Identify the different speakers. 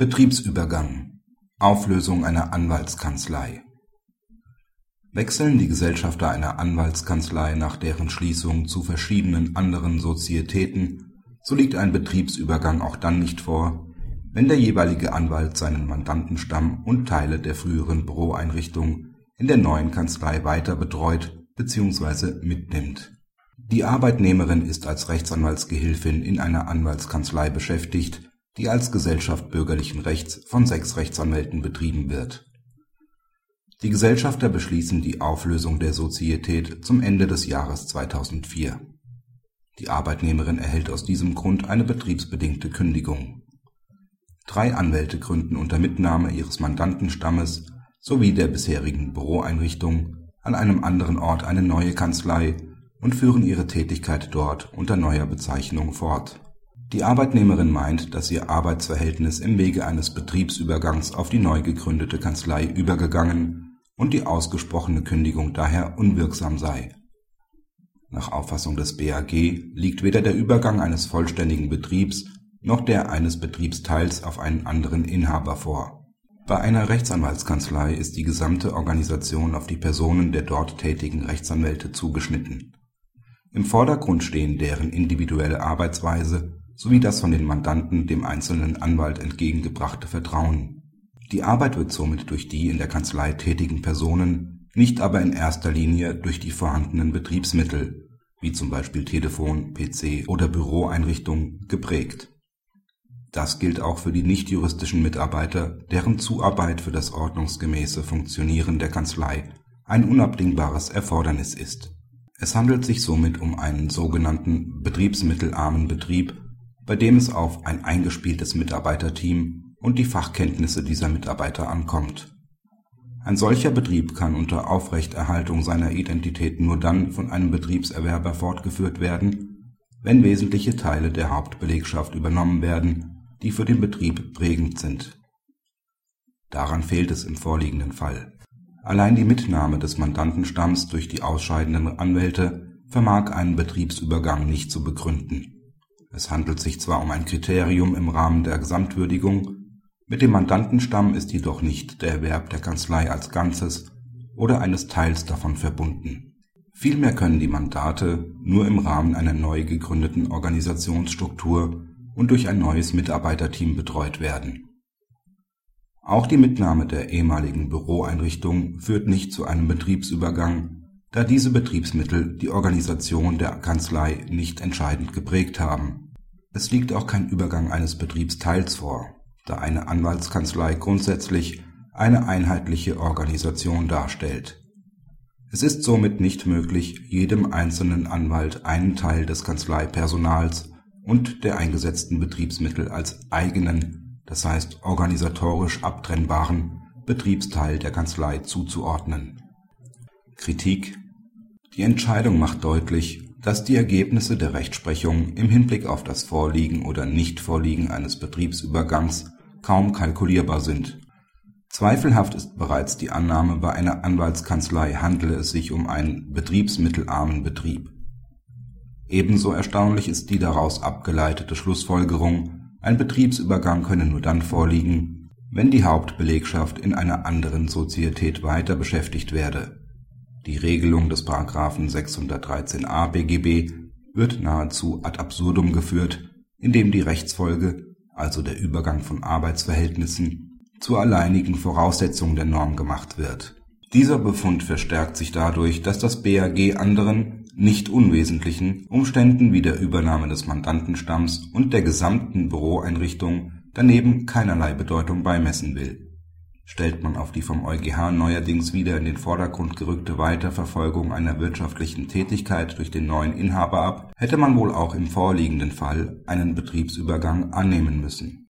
Speaker 1: Betriebsübergang Auflösung einer Anwaltskanzlei Wechseln die Gesellschafter einer Anwaltskanzlei nach deren Schließung zu verschiedenen anderen Sozietäten, so liegt ein Betriebsübergang auch dann nicht vor, wenn der jeweilige Anwalt seinen Mandantenstamm und Teile der früheren Büroeinrichtung in der neuen Kanzlei weiter betreut bzw. mitnimmt. Die Arbeitnehmerin ist als Rechtsanwaltsgehilfin in einer Anwaltskanzlei beschäftigt die als Gesellschaft bürgerlichen Rechts von sechs Rechtsanwälten betrieben wird. Die Gesellschafter beschließen die Auflösung der Sozietät zum Ende des Jahres 2004. Die Arbeitnehmerin erhält aus diesem Grund eine betriebsbedingte Kündigung. Drei Anwälte gründen unter Mitnahme ihres Mandantenstammes sowie der bisherigen Büroeinrichtung an einem anderen Ort eine neue Kanzlei und führen ihre Tätigkeit dort unter neuer Bezeichnung fort die Arbeitnehmerin meint, dass ihr Arbeitsverhältnis im Wege eines Betriebsübergangs auf die neu gegründete Kanzlei übergegangen und die ausgesprochene Kündigung daher unwirksam sei. Nach Auffassung des BAG liegt weder der Übergang eines vollständigen Betriebs noch der eines Betriebsteils auf einen anderen Inhaber vor. Bei einer Rechtsanwaltskanzlei ist die gesamte Organisation auf die Personen der dort tätigen Rechtsanwälte zugeschnitten. Im Vordergrund stehen deren individuelle Arbeitsweise sowie das von den Mandanten dem einzelnen Anwalt entgegengebrachte Vertrauen. Die Arbeit wird somit durch die in der Kanzlei tätigen Personen, nicht aber in erster Linie durch die vorhandenen Betriebsmittel wie zum Beispiel Telefon, PC oder Büroeinrichtung geprägt. Das gilt auch für die nichtjuristischen Mitarbeiter, deren Zuarbeit für das ordnungsgemäße Funktionieren der Kanzlei ein unabdingbares Erfordernis ist. Es handelt sich somit um einen sogenannten betriebsmittelarmen Betrieb bei dem es auf ein eingespieltes Mitarbeiterteam und die Fachkenntnisse dieser Mitarbeiter ankommt. Ein solcher Betrieb kann unter Aufrechterhaltung seiner Identität nur dann von einem Betriebserwerber fortgeführt werden, wenn wesentliche Teile der Hauptbelegschaft übernommen werden, die für den Betrieb prägend sind. Daran fehlt es im vorliegenden Fall. Allein die Mitnahme des Mandantenstamms durch die ausscheidenden Anwälte vermag einen Betriebsübergang nicht zu begründen es handelt sich zwar um ein Kriterium im Rahmen der Gesamtwürdigung, mit dem Mandantenstamm ist jedoch nicht der Erwerb der Kanzlei als Ganzes oder eines Teils davon verbunden. Vielmehr können die Mandate nur im Rahmen einer neu gegründeten Organisationsstruktur und durch ein neues Mitarbeiterteam betreut werden. Auch die Mitnahme der ehemaligen Büroeinrichtung führt nicht zu einem Betriebsübergang da diese Betriebsmittel die Organisation der Kanzlei nicht entscheidend geprägt haben. Es liegt auch kein Übergang eines Betriebsteils vor, da eine Anwaltskanzlei grundsätzlich eine einheitliche Organisation darstellt. Es ist somit nicht möglich, jedem einzelnen Anwalt einen Teil des Kanzleipersonals und der eingesetzten Betriebsmittel als eigenen, das heißt organisatorisch abtrennbaren Betriebsteil der Kanzlei zuzuordnen Kritik Die Entscheidung macht deutlich, dass die Ergebnisse der Rechtsprechung im Hinblick auf das Vorliegen oder Nichtvorliegen eines Betriebsübergangs kaum kalkulierbar sind. Zweifelhaft ist bereits die Annahme, bei einer Anwaltskanzlei handele es sich um einen betriebsmittelarmen Betrieb. Ebenso erstaunlich ist die daraus abgeleitete Schlussfolgerung, ein Betriebsübergang könne nur dann vorliegen, wenn die Hauptbelegschaft in einer anderen Sozietät weiter beschäftigt werde die Regelung des § 613a BGB wird nahezu ad absurdum geführt, indem die Rechtsfolge, also der Übergang von Arbeitsverhältnissen, zur alleinigen Voraussetzung der Norm gemacht wird. Dieser Befund verstärkt sich dadurch, dass das BAG anderen, nicht unwesentlichen Umständen wie der Übernahme des Mandantenstamms und der gesamten Büroeinrichtung daneben keinerlei Bedeutung beimessen will stellt man auf die vom EuGH neuerdings wieder in den Vordergrund gerückte Weiterverfolgung einer wirtschaftlichen Tätigkeit durch den neuen Inhaber ab, hätte man wohl auch im vorliegenden Fall einen Betriebsübergang annehmen müssen